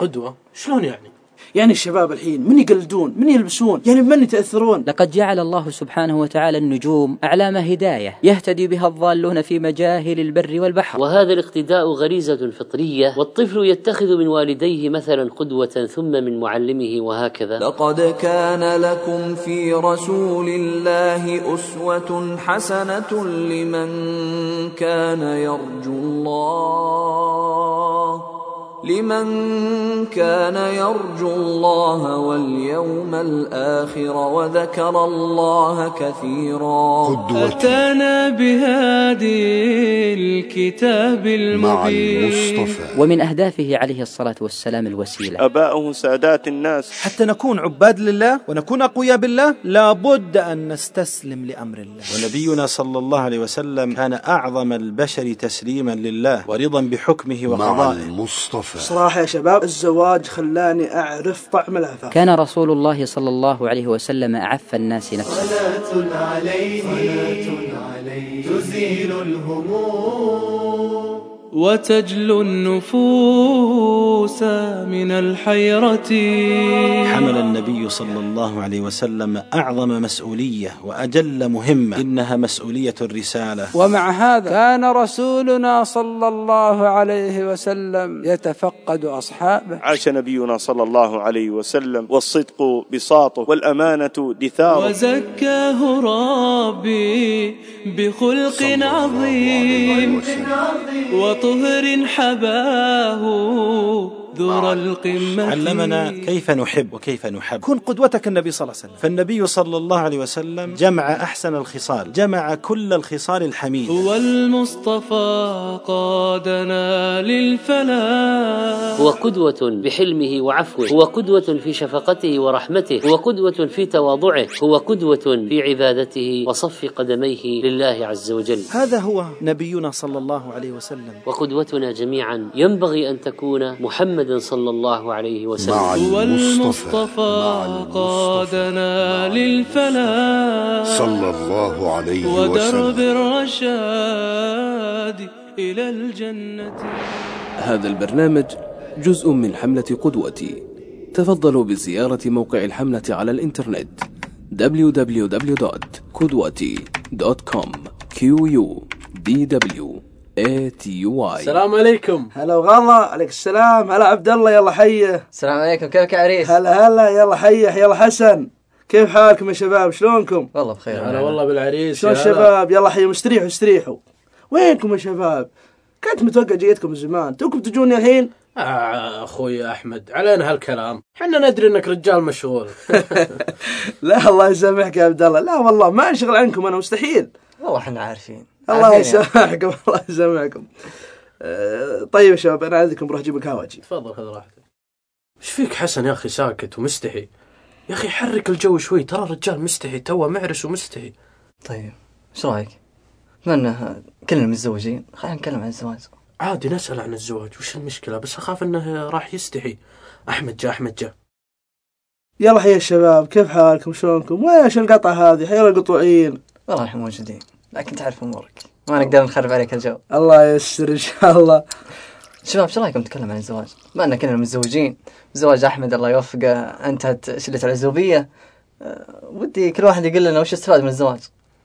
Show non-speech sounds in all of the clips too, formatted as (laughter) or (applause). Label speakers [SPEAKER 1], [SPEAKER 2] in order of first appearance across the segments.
[SPEAKER 1] قدوة؟ شلون يعني؟
[SPEAKER 2] يعني الشباب الحين من يقلدون؟ من يلبسون؟ يعني بمن يتأثرون؟
[SPEAKER 3] لقد جعل الله سبحانه وتعالى النجوم أعلام هداية يهتدي بها الضالون في مجاهل البر والبحر.
[SPEAKER 4] وهذا الاقتداء غريزة فطرية والطفل يتخذ من والديه مثلا قدوة ثم من معلمه وهكذا.
[SPEAKER 5] لقد كان لكم في رسول الله أسوة حسنة لمن كان يرجو الله. لمن كان يرجو الله واليوم الآخر وذكر الله كثيرا.
[SPEAKER 6] أتانا بهادي الكتاب المبين.
[SPEAKER 3] ومن أهدافه عليه الصلاة والسلام الوسيلة.
[SPEAKER 7] أباؤه سادات الناس.
[SPEAKER 8] حتى نكون عباد لله ونكون أقوياء بالله لابد أن نستسلم لأمر الله.
[SPEAKER 9] ونبينا صلى الله عليه وسلم كان أعظم البشر تسليما لله ورضا بحكمه وقضائه.
[SPEAKER 10] المصطفى.
[SPEAKER 2] صراحة يا شباب الزواج خلاني أعرف طعم العفاف
[SPEAKER 3] كان رسول الله صلى الله عليه وسلم أعف الناس نفسه.
[SPEAKER 6] صلاة عليه صلاة عليه تزيل الهموم. وتجلو النفوس من الحيرة.
[SPEAKER 9] حمل النبي صلى الله عليه وسلم أعظم مسؤولية وأجل مهمة إنها مسؤولية الرسالة.
[SPEAKER 11] ومع هذا كان رسولنا صلى الله عليه وسلم يتفقد أصحابه.
[SPEAKER 7] عاش نبينا صلى الله عليه وسلم والصدق بساطه والأمانة دثاره.
[SPEAKER 6] وزكاه ربي بخلق عظيم وطهر حباه ذر القمة
[SPEAKER 9] علمنا كيف نحب وكيف نحب.
[SPEAKER 8] كن قدوتك النبي صلى الله عليه وسلم.
[SPEAKER 9] فالنبي صلى الله عليه وسلم جمع أحسن الخصال جمع كل الخصال الحميدة.
[SPEAKER 6] هو المصطفى قادنا للفلاح.
[SPEAKER 4] هو قدوة بحلمه وعفوه هو قدوة في شفقته ورحمته هو قدوة في تواضعه هو قدوة في عبادته وصف قدميه لله عز وجل.
[SPEAKER 8] هذا هو نبينا صلى الله عليه وسلم.
[SPEAKER 4] وقدوتنا جميعا ينبغي أن تكون محمد صلى الله عليه وسلم.
[SPEAKER 6] هو المصطفى قادنا للفلاح.
[SPEAKER 10] صلى الله عليه
[SPEAKER 6] ودرب
[SPEAKER 10] وسلم
[SPEAKER 6] الرشاد إلى الجنة.
[SPEAKER 12] هذا البرنامج جزء من حملة قدوتي. تفضلوا بزيارة موقع الحملة على الإنترنت www.kudwati.com q u d w. a t y
[SPEAKER 1] السلام عليكم.
[SPEAKER 2] هلا وغلا عليك السلام. هلا عبد الله يلا حيه.
[SPEAKER 13] السلام عليكم كيفك يا عريس؟
[SPEAKER 2] هلا هلا يلا حيه يلا حسن. كيف حالكم يا شباب؟ شلونكم؟
[SPEAKER 13] والله بخير.
[SPEAKER 1] هلا والله بالعريس
[SPEAKER 2] شلون. الشباب يلا حيهم استريحوا استريحوا. وينكم يا شباب؟ كنت متوقع جيتكم من زمان. توكم تجوني الحين؟
[SPEAKER 1] آه أخوي أحمد علينا هالكلام. حنا ندري إنك رجال مشغول (laughs)
[SPEAKER 2] لا الله يسامحك يا عبد الله لا والله ما أنشغل عنكم أنا مستحيل.
[SPEAKER 13] والله إحنا عارفين.
[SPEAKER 2] الله يسامحكم الله يسامحكم. آه، طيب يا شباب أنا عايزكم بروح أجيب القهوه أجي
[SPEAKER 1] تفضل خذ راحتك. إيش فيك حسن يا أخي؟ ساكت ومستحي. يا أخي حرك الجو شوي ترى رجال مستحي توه معرس ومستحي.
[SPEAKER 13] طيب إيش رأيك؟ بما انه كلنا متزوجين. خلينا نتكلم عن الزواج.
[SPEAKER 1] عادي نسأل عن الزواج وش المشكلة؟ بس أخاف أنه راح يستحي. أحمد جاء أحمد جاء
[SPEAKER 2] يلا حيا الشباب كيف حالكم؟ شلونكم؟ ويش القطعه هذه؟ حيا القطوعين
[SPEAKER 13] والله إحنا موجودين. لكن تعرف أمورك. ما نقدر نخرب عليك الجو.
[SPEAKER 2] الله يستر إن شاء الله.
[SPEAKER 13] شباب إيش رأيكم نتكلم عن الزواج؟ بما أن كلنا متزوجين زواج أحمد الله يوفقه انتهت شله العزوبية. أه، ودي كل واحد يقول لنا وش استفاد من الزواج؟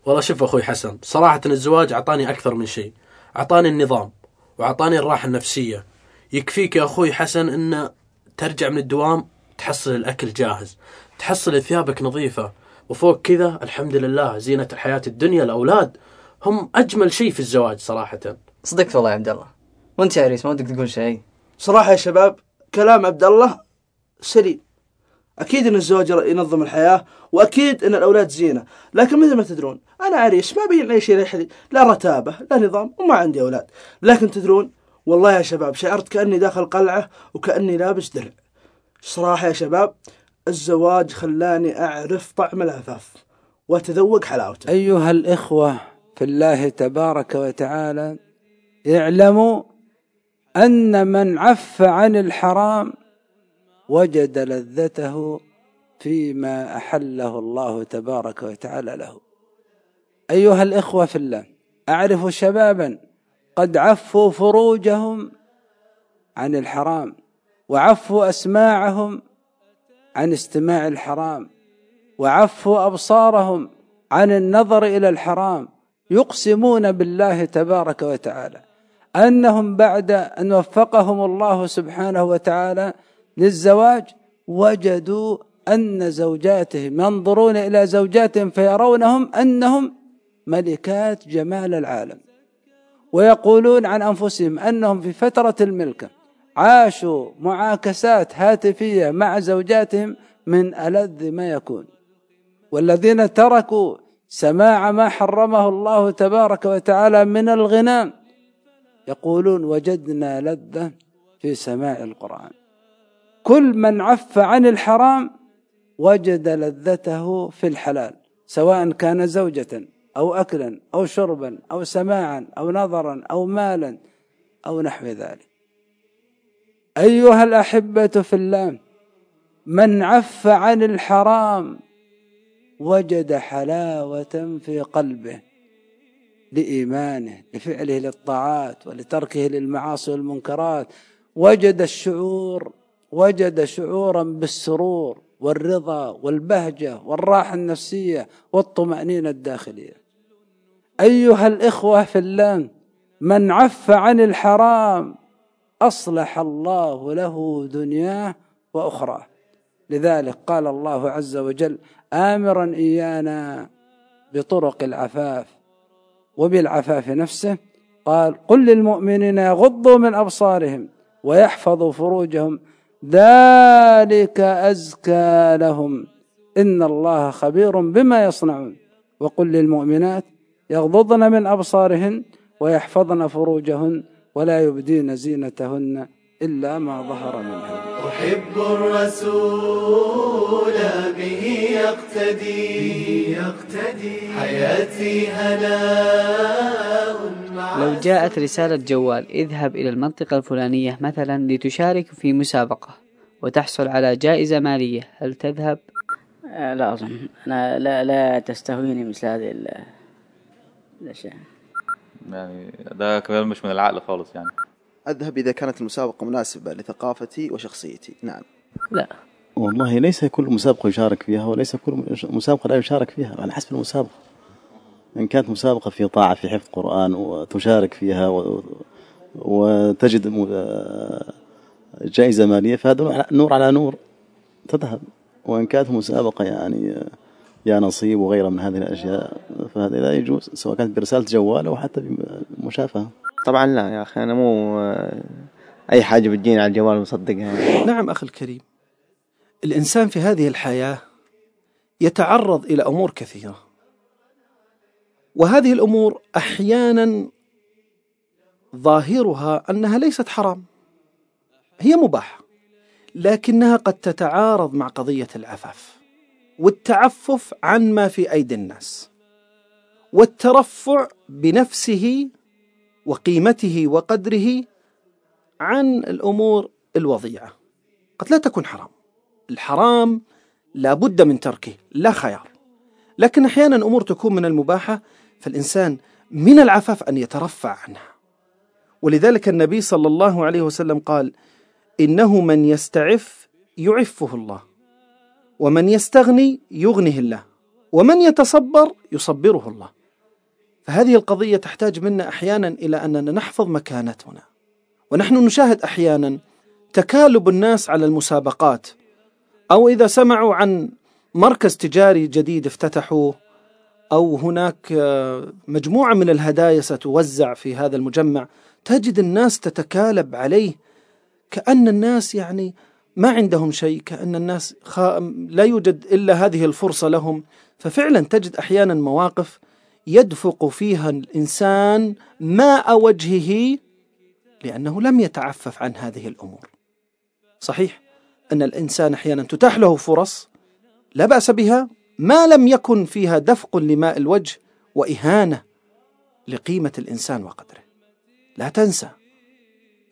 [SPEAKER 1] والله شوف أخوي حسن صراحة الزواج أعطاني أكثر من شيء. أعطاني النظام وأعطاني الراحة النفسية. يكفيك يا أخوي حسن أن ترجع من الدوام تحصل الأكل جاهز تحصل ثيابك نظيفة. وفوق كذا الحمد لله زينة الحياة الدنيا الأولاد هم أجمل شيء في الزواج صراحة.
[SPEAKER 13] صدقت والله يا عبد الله. وانت يا عريس ما ودك تقول شيء.
[SPEAKER 2] صراحة يا شباب كلام عبد الله سليم. أكيد إن الزواج ينظم الحياة وأكيد إن الأولاد زينة. لكن مثل ما تدرون أنا عريس ما بين أي شيء لا رتابة لا نظام وما عندي أولاد. لكن تدرون والله يا شباب شعرت كأني داخل قلعة وكأني لابس درع صراحة يا شباب الزواج خلاني أعرف طعم العفاف وأتذوق حلاوته.
[SPEAKER 11] أيها الإخوة في الله تبارك وتعالى اعلموا أن من عف عن الحرام وجد لذته فيما أحله الله تبارك وتعالى له. أيها الإخوة في الله أعرف شبابا قد عفوا فروجهم عن الحرام وعفوا أسماعهم عن استماع الحرام وعفوا أبصارهم عن النظر إلى الحرام يقسمون بالله تبارك وتعالى. أنهم بعد أن وفقهم الله سبحانه وتعالى للزواج وجدوا أن زوجاتهم ينظرون إلى زوجاتهم فيرونهم أنهم ملكات جمال العالم. ويقولون عن أنفسهم أنهم في فترة الملكة عاشوا معاكسات هاتفية مع زوجاتهم من ألذ ما يكون. والذين تركوا سماع ما حرمه الله تبارك وتعالى من الغناء يقولون وجدنا لذة في سماع القرآن. كل من عف عن الحرام وجد لذته في الحلال سواء كان زوجة أو أكلا أو شربا أو سماعا أو نظرا أو مالا أو نحو ذلك. أيها الأحبة في الله من عف عن الحرام وجد حلاوة في قلبه لإيمانه لفعله للطاعات ولتركه للمعاصي والمنكرات. وجد الشعور وجد شعورا بالسرور والرضا والبهجة والراحة النفسية والطمأنينة الداخلية. أيها الإخوة في الله من عف عن الحرام أصلح الله له دنياه وأخراه. لذلك قال الله عز وجل آمرا إيانا بطرق العفاف وبالعفاف نفسه. قال قل للمؤمنين يغضوا من أبصارهم ويحفظوا فروجهم ذلك أزكى لهم. إن الله خبير بما يصنعون. وقل للمؤمنات يغضضن من أبصارهن ويحفظن فروجهن ولا يبدين زينتهن إلا ما ظهر منها.
[SPEAKER 6] أحب الرسول به يقتدي. يقتدي. حياتي هناء
[SPEAKER 14] لو جاءت رسالة جوال اذهب إلى المنطقة الفلانية مثلا لتشارك في مسابقة وتحصل على جائزة مالية. هل تذهب؟
[SPEAKER 15] آه، لا أظن. أنا لا, لا تستهويني مثل هذه ال- الأشياء.
[SPEAKER 16] يعني ده كلام مش من العقل خالص يعني.
[SPEAKER 17] أذهب إذا كانت المسابقة مناسبة لثقافتي وشخصيتي. نعم.
[SPEAKER 15] لا.
[SPEAKER 9] والله ليس كل مسابقة يشارك فيها وليس كل مسابقة لا يشارك فيها على حسب المسابقة. إن كانت مسابقة في طاعة في حفظ قرآن وتشارك فيها و... وتجد م- جائزة مالية فهذا نور على نور تذهب. وإن كانت مسابقة يعني يا نصيب وغيرها من هذه الأشياء. فهذا لا يجوز سواء كانت برسالة جوال أو حتى بمشافهة.
[SPEAKER 18] طبعا لا يا أخي أنا مو أي حاجة بتجيني على الجوال مصدقها. يعني.
[SPEAKER 19] نعم أخي الكريم. الإنسان في هذه الحياة يتعرض إلى أمور كثيرة. وهذه الأمور أحيانا ظاهرها أنها ليست حرام. هي مباحة لكنها قد تتعارض مع قضية العفاف. والتعفف عن ما في أيدي الناس والترفع بنفسه وقيمته وقدره عن الأمور الوضيعة. قد لا تكون حرام. الحرام لا بد من تركه لا خيار. لكن أحيانا أمور تكون من المباحة فالإنسان من العفاف أن يترفع عنها. ولذلك النبي صلى الله عليه وسلم قال إنه من يستعف يعفه الله. ومن يستغني يغنه الله ومن يتصبر يصبره الله. فهذه القضية تحتاج منا أحيانا إلى أننا نحفظ مكانتنا ونحن نشاهد أحيانا تكالب الناس على المسابقات أو إذا سمعوا عن مركز تجاري جديد افتتحوه أو هناك مجموعة من الهدايا ستوزع في هذا المجمع تجد الناس تتكالب عليه كأن الناس يعني ما عندهم شيء كأن الناس خا... لا يوجد إلا هذه الفرصة لهم. ففعلا تجد أحيانا مواقف يدفق فيها الإنسان ماء وجهه لأنه لم يتعفف عن هذه الأمور. صحيح أن الإنسان أحيانا تتاح له فرص لا بأس بها ما لم يكن فيها دفق لماء الوجه وإهانة لقيمة الإنسان وقدره. لا تنسى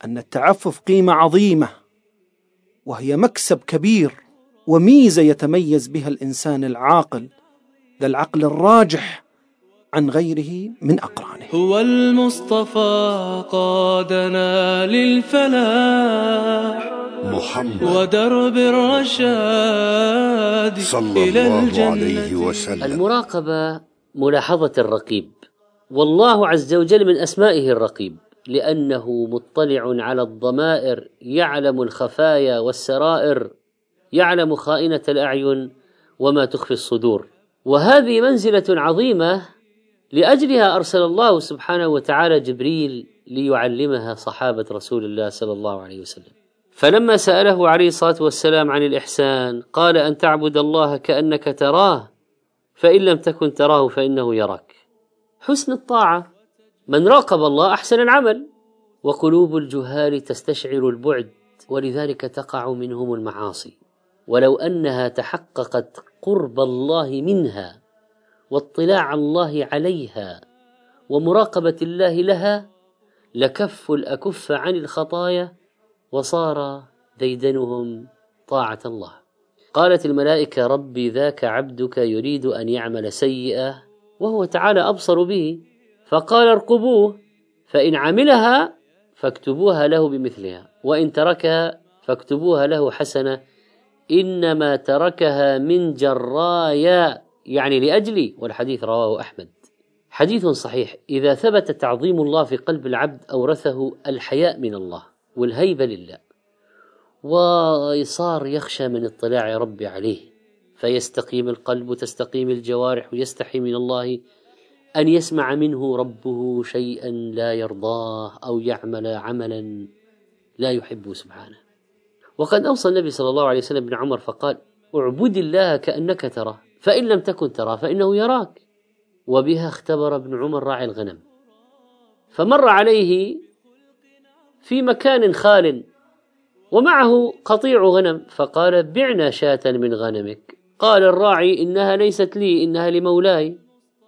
[SPEAKER 19] أن التعفف قيمة عظيمة. وهي مكسب كبير وميزة يتميز بها الإنسان العاقل ذا العقل الراجح عن غيره من أقرانه.
[SPEAKER 6] هو المصطفى قادنا للفلاح
[SPEAKER 10] محمد
[SPEAKER 6] ودرب الرشاد
[SPEAKER 10] صلى
[SPEAKER 6] إلى
[SPEAKER 10] الله
[SPEAKER 6] الجنة.
[SPEAKER 10] عليه وسلم.
[SPEAKER 4] المراقبة ملاحظة الرقيب والله عز وجل من أسمائه الرقيب. لأنه مطلع على الضمائر يعلم الخفايا والسرائر يعلم خائنة الأعين وما تخفي الصدور. وهذه منزلة عظيمة لأجلها أرسل الله سبحانه وتعالى جبريل ليعلمها صحابة رسول الله صلى الله عليه وسلم. فلما سأله عليه الصلاة والسلام عن الإحسان قال أن تعبد الله كأنك تراه فإن لم تكن تراه فإنه يراك. حسن الطاعة. من راقب الله أحسن العمل. وقلوب الجهال تستشعر البعد ولذلك تقع منهم المعاصي. ولو أنها تحققت قرب الله منها واطلاع الله عليها ومراقبة الله لها لكف الأكف عن الخطايا وصار ديدنهم طاعة الله. قالت الملائكة ربي ذاك عبدك يريد أن يعمل سيئة وهو تعالى أبصر به. فقال ارقبوه فإن عملها فاكتبوها له بمثلها وإن تركها فاكتبوها له حسنة. إنما تركها من جرايا يعني لأجلي والحديث رواه أحمد. حديث صحيح إذا ثبت تعظيم الله في قلب العبد أورثه الحياء من الله والهيبة لله. وصار يخشى من اطلاع ربي عليه فيستقيم القلب وتستقيم الجوارح ويستحي من الله أن يسمع منه ربه شيئا لا يرضاه أو يعمل عملا لا يحبه سبحانه. وقد أوصى النبي صلى الله عليه وسلم ابن عمر فقال اعبد الله كأنك تراه فإن لم تكن تراه فإنه يراك. وبها اختبر ابن عمر راعي الغنم. فمر عليه في مكان خال ومعه قطيع غنم فقال بعنا شاة من غنمك. قال الراعي إنها ليست لي إنها لمولاي.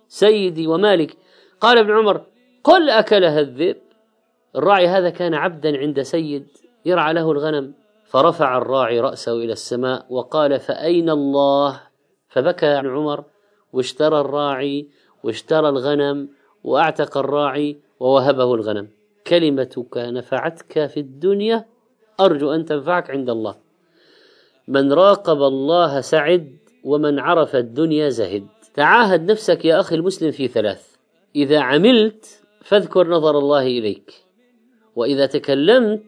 [SPEAKER 4] سيدي ومالك. قال ابن عمر قل أكلها الذئب؟ الراعي هذا كان عبدا عند سيد يرعى له الغنم فرفع الراعي رأسه إلى السماء وقال فأين الله؟ فبكى ابن عمر واشترى الراعي واشترى الغنم وأعتق الراعي ووهبه الغنم. كلمتك نفعتك في الدنيا أرجو أن تنفعك عند الله. من راقب الله سعد ومن عرف الدنيا زهد. تعاهد نفسك يا أخي المسلم في ثلاث. إذا عملت فاذكر نظر الله إليك. وإذا تكلمت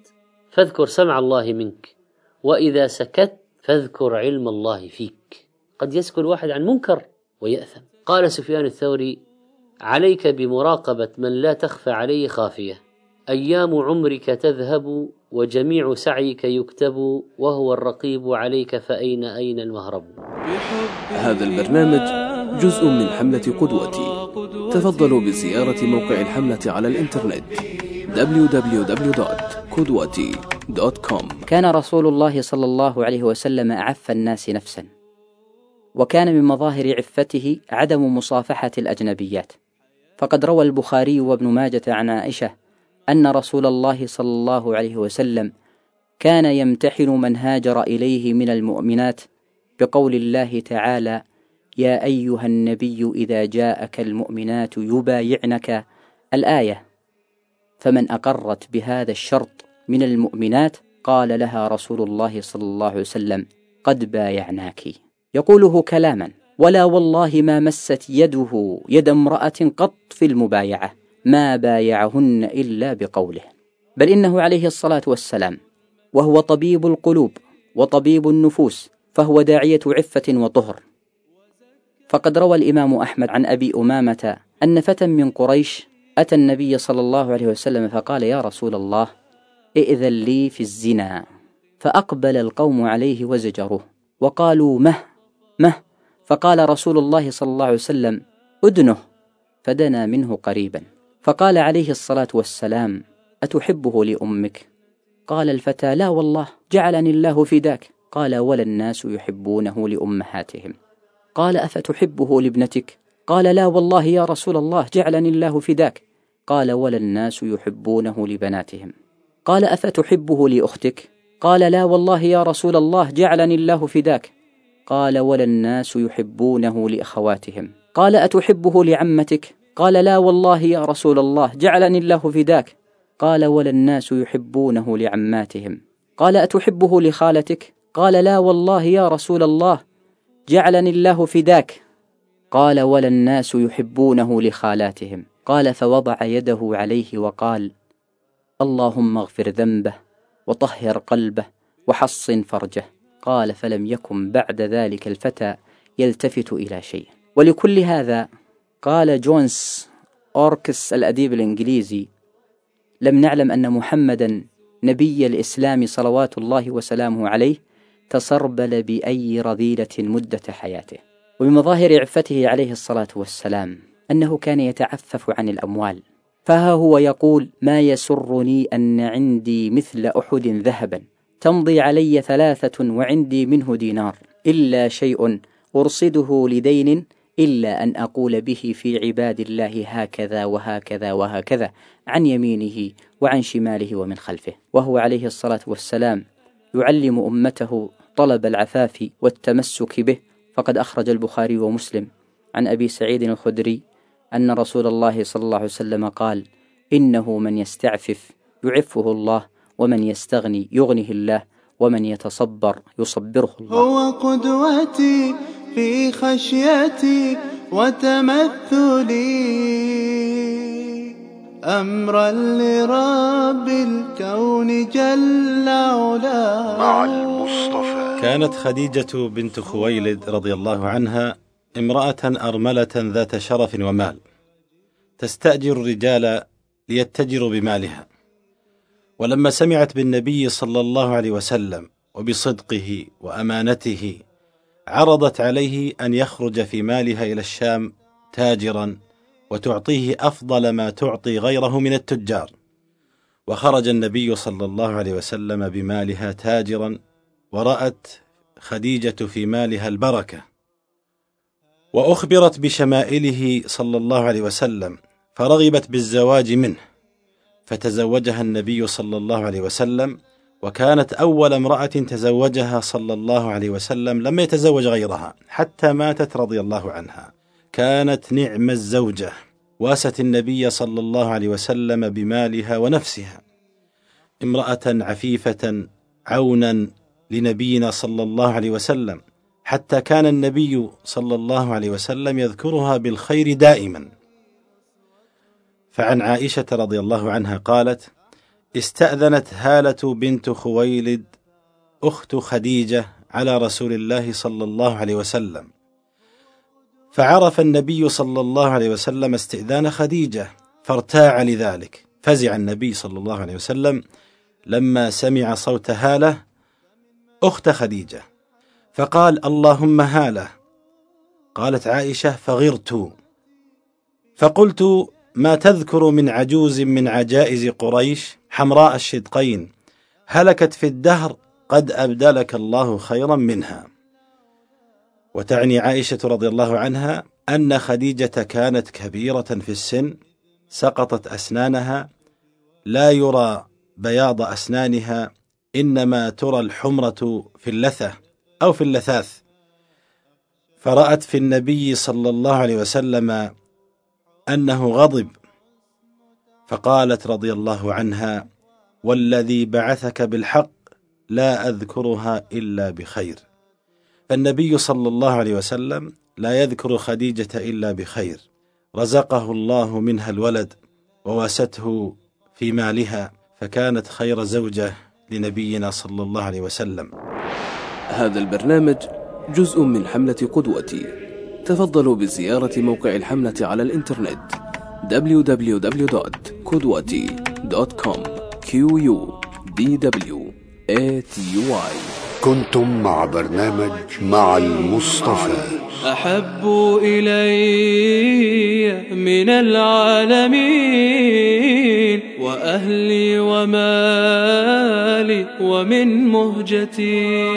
[SPEAKER 4] فاذكر سمع الله منك. وإذا سكت فاذكر علم الله فيك. قد يسكت الواحد عن منكر ويأثم. قال سفيان الثوري عليك بمراقبة من لا تخفى عليه خافية. أيام عمرك تذهب وجميع سعيك يكتب وهو الرقيب عليك فأين أين المهرب.
[SPEAKER 12] هذا البرنامج جزء من حملة قدوتي. تفضلوا بزيارة موقع الحملة على الإنترنت. www.kudwati.com
[SPEAKER 3] كان رسول الله صلى الله عليه وسلم أعف الناس نفسا. وكان من مظاهر عفته عدم مصافحة الأجنبيات. فقد روى البخاري وابن ماجة عن عائشة أن رسول الله صلى الله عليه وسلم كان يمتحن من هاجر إليه من المؤمنات بقول الله تعالى يا أيها النبي إذا جاءك المؤمنات يبايعنك الآية فمن أقرت بهذا الشرط من المؤمنات قال لها رسول الله صلى الله عليه وسلم قد بايعناك يقوله كلاما ولا والله ما مست يده يد امرأة قط في المبايعة ما بايعهن إلا بقوله بل إنه عليه الصلاة والسلام وهو طبيب القلوب وطبيب النفوس فهو داعية عفة وطهر. فقد روى الإمام أحمد عن أبي أمامة أن فتى من قريش أتى النبي صلى الله عليه وسلم فقال يا رسول الله ائذن لي في الزنا. فأقبل القوم عليه وزجروه وقالوا مه مه. فقال رسول الله صلى الله عليه وسلم أدنه فدنا منه قريبا. فقال عليه الصلاة والسلام أتحبه لأمك؟ قال الفتى لا والله جعلني الله فداك قال ولا الناس يحبونه لأمهاتهم. قال أفتحبه لابنتك؟ قال لا والله يا رسول الله جعلني الله فداك. قال ولا الناس يحبونه لبناتهم. قال أفتحبه لأختك؟ قال لا والله يا رسول الله جعلني الله فداك. قال ولا الناس يحبونه لأخواتهم؟ قال أتحبه لعمتك؟ قال لا والله يا رسول الله جعلني الله فداك. قال ولا الناس يحبونه لعماتهم؟ قال أتحبه لخالتك؟ قال لا والله يا رسول الله جعلني الله فداك. قال ولا الناس يحبونه لخالاتهم. قال فوضع يده عليه وقال اللهم اغفر ذنبه وطهر قلبه وحصن فرجه. قال فلم يكن بعد ذلك الفتى يلتفت إلى شيء. ولكل هذا قال جونس أوركس الأديب الإنجليزي لم نعلم أن محمدا نبي الإسلام صلوات الله وسلامه عليه تسربل بأي رذيلة مدة حياته. وبمظاهر عفته عليه الصلاة والسلام أنه كان يتعفف عن الأموال. فها هو يقول ما يسرني أن عندي مثل أحد ذهبا. تمضي علي ثلاثة وعندي منه دينار. إلا شيء أرصده لدين إلا أن أقول به في عباد الله هكذا وهكذا وهكذا عن يمينه وعن شماله ومن خلفه. وهو عليه الصلاة والسلام يعلم أمته طلب العفاف والتمسك به فقد أخرج البخاري ومسلم. عن أبي سعيد الخدري أن رسول الله صلى الله عليه وسلم قال إنه من يستعفف يعفه الله ومن يستغني يغنه الله ومن يتصبر يصبره الله.
[SPEAKER 6] هو قدوتي في خشيتي وتمثلي. أمرا لرب الكون جل علاه
[SPEAKER 10] مع المصطفى.
[SPEAKER 20] كانت خديجة بنت خويلد رضي الله عنها امرأة أرملة ذات شرف ومال. تستأجر الرجال ليتجروا بمالها. ولما سمعت بالنبي صلى الله عليه وسلم وبصدقه وأمانته عرضت عليه أن يخرج في مالها إلى الشام تاجرا وتعطيه أفضل ما تعطي غيره من التجار. وخرج النبي صلى الله عليه وسلم بمالها تاجرا ورأت خديجة في مالها البركة. وأخبرت بشمائله صلى الله عليه وسلم فرغبت بالزواج منه. فتزوجها النبي صلى الله عليه وسلم وكانت أول امرأة تزوجها صلى الله عليه وسلم لم يتزوج غيرها حتى ماتت رضي الله عنها. كانت نعم الزوجة واست النبي صلى الله عليه وسلم بمالها ونفسها امرأة عفيفة عونا لنبينا صلى الله عليه وسلم حتى كان النبي صلى الله عليه وسلم يذكرها بالخير دائما. فعن عائشة رضي الله عنها قالت استأذنت هالة بنت خويلد أخت خديجة على رسول الله صلى الله عليه وسلم. فعرف النبي صلى الله عليه وسلم استئذان خديجة فارتاع لذلك. فزع النبي صلى الله عليه وسلم لما سمع صوت هالة أخت خديجة. فقال اللهم هالة. قالت عائشة فغرت. فقلت ما تذكر من عجوز من عجائز قريش حمراء الشدقين؟ هلكت في الدهر قد أبدلك الله خيرا منها. وتعني عائشة رضي الله عنها أن خديجة كانت كبيرة في السن سقطت أسنانها لا يرى بياض أسنانها إنما ترى الحمرة في اللثة أو في اللثاث. فرأت في النبي صلى الله عليه وسلم أنه غضب. فقالت رضي الله عنها والذي بعثك بالحق لا أذكرها إلا بخير. فالنبي صلى الله عليه وسلم لا يذكر خديجة إلا بخير. رزقه الله منها الولد وواسته في مالها فكانت خير زوجة لنبينا صلى الله عليه وسلم.
[SPEAKER 12] هذا البرنامج جزء من حملة قدوتي. تفضلوا بزيارة موقع الحملة على الإنترنت www.kudwati.com q u d w a t y.
[SPEAKER 10] كنتم مع برنامج مع المصطفى.
[SPEAKER 6] أحب إلي من العالمين وأهلي ومالي ومن مهجتي.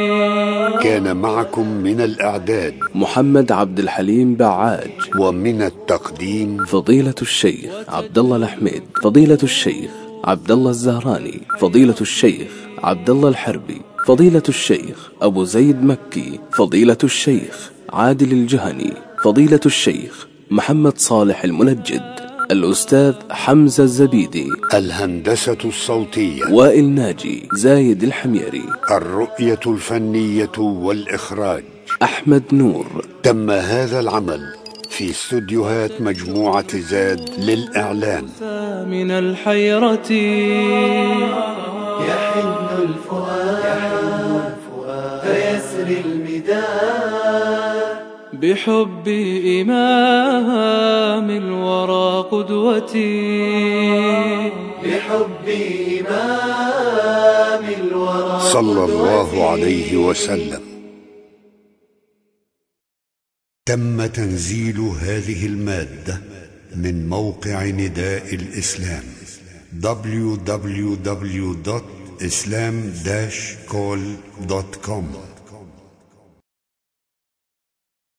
[SPEAKER 10] كان معكم من الإعداد.
[SPEAKER 12] محمد عبد الحليم بعاج
[SPEAKER 10] ومن التقديم.
[SPEAKER 12] فضيلة الشيخ عبد الله الحميد فضيلة الشيخ عبد الله الزهراني فضيلة الشيخ عبد الله الحربي فضيلة الشيخ أبو زيد مكي فضيلة الشيخ عادل الجهني فضيلة الشيخ محمد صالح المنجد الأستاذ حمزة الزبيدي.
[SPEAKER 10] الهندسة الصوتية.
[SPEAKER 12] وائل ناجي زايد الحميري.
[SPEAKER 10] الرؤية الفنية والإخراج.
[SPEAKER 12] أحمد نور.
[SPEAKER 10] تم هذا العمل في استوديوهات مجموعة زاد للإعلان.
[SPEAKER 6] من الحيرة.
[SPEAKER 21] يحن الفؤاد فيسري المداد.
[SPEAKER 6] بحب إمام الورى قدوتي.
[SPEAKER 21] بحب إمام الورى
[SPEAKER 10] صلى الله عليه وسلم. تم تنزيل هذه المادة من موقع نداء الإسلام. www.islam-call.com